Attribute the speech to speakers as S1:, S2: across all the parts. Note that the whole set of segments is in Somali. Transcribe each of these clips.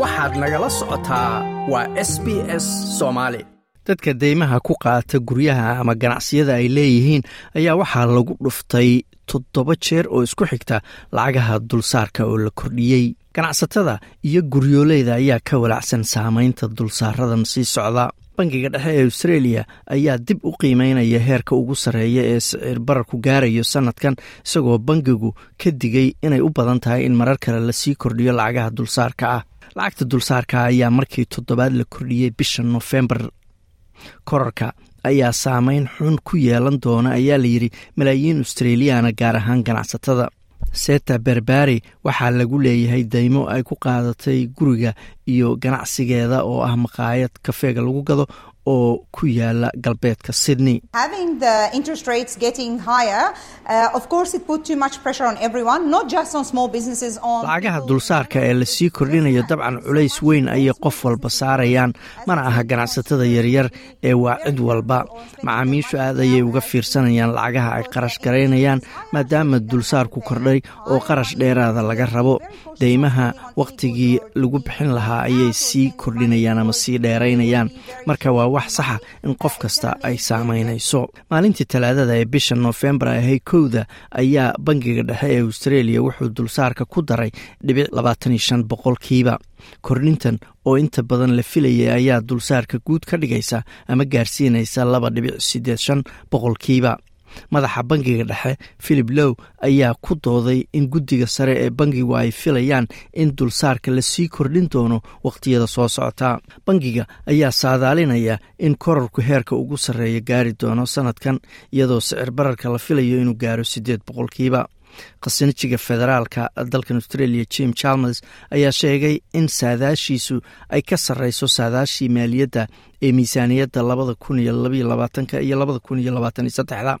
S1: waxaad nagala socotaa waa s b s soomaali
S2: dadka deymaha ku qaata guryaha ama ganacsiyada ay leeyihiin ayaa waxaa lagu dhuftay toddoba jeer oo isku xigta lacagaha dulsaarka oo la kordhiyey. Ganacsatada iyo guryooleyda ayaa ka walacsan saamaynta dulsaaradan sii socda bangiga dhexe ee australia ayaa dib u qiimeynaya heerka ugu sarreeya ee sicir bararku gaarayo sanadkan isagoo bangigu ka digay inay u badan tahay in marar kale la sii kordhiyo lacagaha dulsaarka ah. Lacagta dulsaarka ayaa markii toddobaad la kordhiyey bisha nofembar korarka ayaa saameyn xun ku yeelan doona ayaa layidhi malaayiin australiyaana gaar ahaan ganacsatada seta berbari waxaa lagu leeyahay daymo ay ku qaadatay guriga iyo ganacsigeeda oo ah maqaayad kafeega lagu gado oo ku yaalla galbeedka sydney. Lacagaha dulsaarka ee la sii kordhinayo dabcan culays weyn ayay qof walba saarayaan. Mana aha ganacsatada yaryar ee waa cid walba. Macaamiishu aad ayay uga fiirsanayaan lacagaha ay qarash garaynayaan maadaama dulsaarku kordhay oo qarash dheeraada laga rabo. Deymaha wakhtigii lagu bixin lahaa ayay sii kordhinayaan ama sii dheeraynayaan. Marka waa wax saxa in qof kasta ay saamaynayso maalintii talaadada ee bisha noofembar ahay kowda ayaa bangiga dhexe ee australia wuxuu dulsaarka ku daray dhibic labaatan iyo shan boqolkiiba. Kordhintan oo inta badan la filayay ayaa dulsaarka guud ka dhigaysa ama gaarsiinaysa laba dhibic siddeed shan boqolkiiba madaxa bangiga dhexe philip low ayaa ku dooday in guddiga sare ee bangigu ay filayaan in dulsaarka la sii kordhin doono wakhtiyada soo socota. Bangiga ayaa saadaalinaya in korarku heerka ugu sarreeya gaari doono sanadkan iyadoo sicir bararka la filayo inuu gaaro siddeed boqolkiiba khasnajiga federaalka dalkan australia jim chalmers ayaa sheegay in saadaashiisu ay ka sarreyso saadaashii maaliyadda ee miisaaniyadda labada kun iyo labaiyo labaatanka iyo labada kun iyo labaatan iyo saddexda.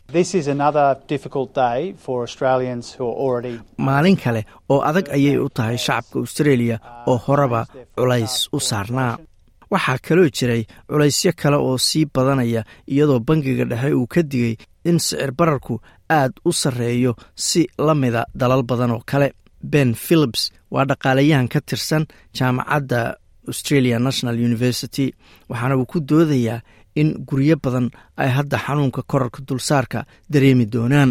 S2: Maalin kale oo adag ayay u tahay shacabka australia oo horeba culays u saarnaa waxaa kaloo jiray culaysyo kale oo sii badanaya iyadoo bangiga dhexe uu ka digay in sicir bararku aad u sarreeyo si la mida dalal badan oo kale. Ben philips waa dhaqaalayahan ka tirsan jaamacadda australia national university waxaana uu ku doodayaa in guryo badan ay hadda xanuunka korarka dulsaarka dareemi doonaan.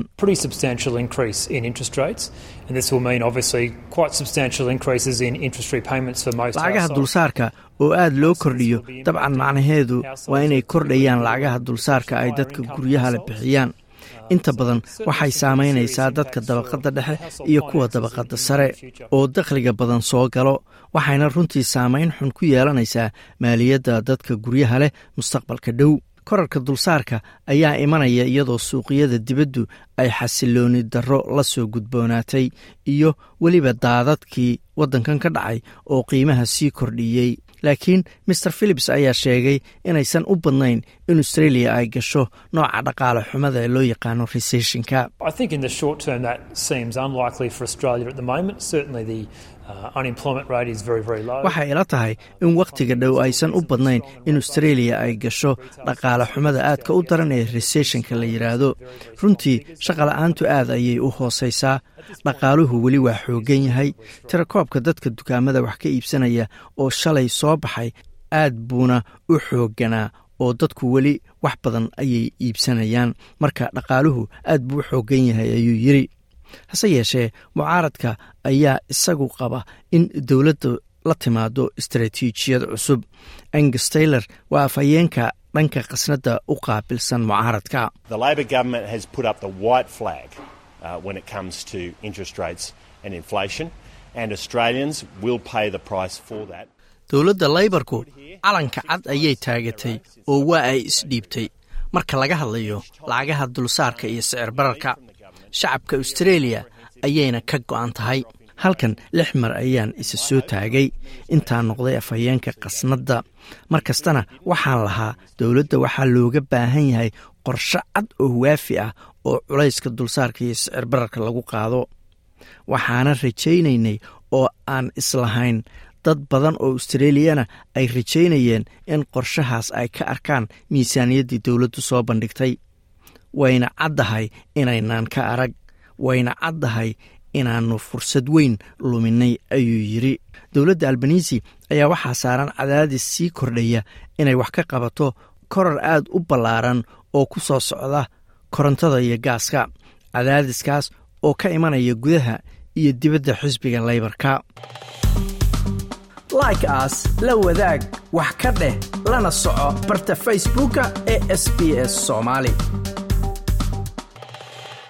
S2: Lacagaha dulsaarka oo aad loo kordhiyo dabcan macnaheedu waa inay kordhayaan lacagaha dulsaarka ay dadka guryaha la bixiyaan inta badan waxay saamaynaysaa dadka dabaqadda dhexe iyo kuwa dabaqadda sare oo dakhliga badan soo galo waxayna runtii saamayn xun ku yeelanaysaa maaliyadda dadka guryaha leh mustaqbalka dhow. Korarka dulsaarka ayaa imanaya iyadoo suuqyada dibaddu ay xasilooni darro la soo gudboonaatay iyo weliba daadadkii waddankan ka dhacay oo qiimaha sii kordhiyey laakiin maer philips ayaa sheegay inaysan u badnayn in australia ay gasho nooca dhaqaale xumada ee loo yaqaano resessionka waxay ila tahay in wakhtiga dhow aysan u badnayn in australia ay gasho dhaqaale xumada aadka u daran ee resessionka la yidhaahdo runtii shaqala-aantu aad ayay u hoosaysaa. Dhaqaaluhu weli waa xooggan yahay. Tirakoobka dadka dukaamada wax ka iibsanaya oo shalay soo baxay aad buuna u xoogganaa oo dadku weli wax badan ayay iibsanayaan. Marka dhaqaaluhu aad buu u xooggan yahay ayuu yidri hase yeeshee mucaaradka ayaa isagu qaba in dowladda la timaado istaraatiijiyad cusub. Angus taylor waa afhayeenka dhanka khasnadda u qaabilsan mucaaradka. Dowladda laybarku calanka cad ayay taagatay oo waa ay isdhiibtay marka laga hadlayo lacagaha dulsaarka iyo sicir bararka shacabka australia ayayna ka go'an tahay. Halkan lix mar ayaan isa soo taagay. Intaa noqday afhayeenka khasnadda mar kastana waxaan lahaa dowladda waxaa looga baahan yahay qorshe cad oo waafi ah oo culayska dulsaarka iyo sicir bararka lagu qaado. Waxaana rajaynaynay oo aan islahayn. Dad badan oo australiyana ay rajaynayeen in qorshahaas ay ka arkaan miisaaniyaddii dowladdu soo bandhigtay wayna caddahay inaynaan ka arag wayna caddahay inaannu fursad weyn luminay ayuu yidri dowladda albanisi ayaa waxaa saaran cadaadis sii kordhaya inay wax ka qabato korar aad u ballaaran oo ku soo socda korontada iyo gaaska cadaadiskaas oo ka imanaya gudaha iyo dibadda xisbiga leybarka
S1: like aas la wadaag wax ka dheh lana soco barta facebooka ee sb s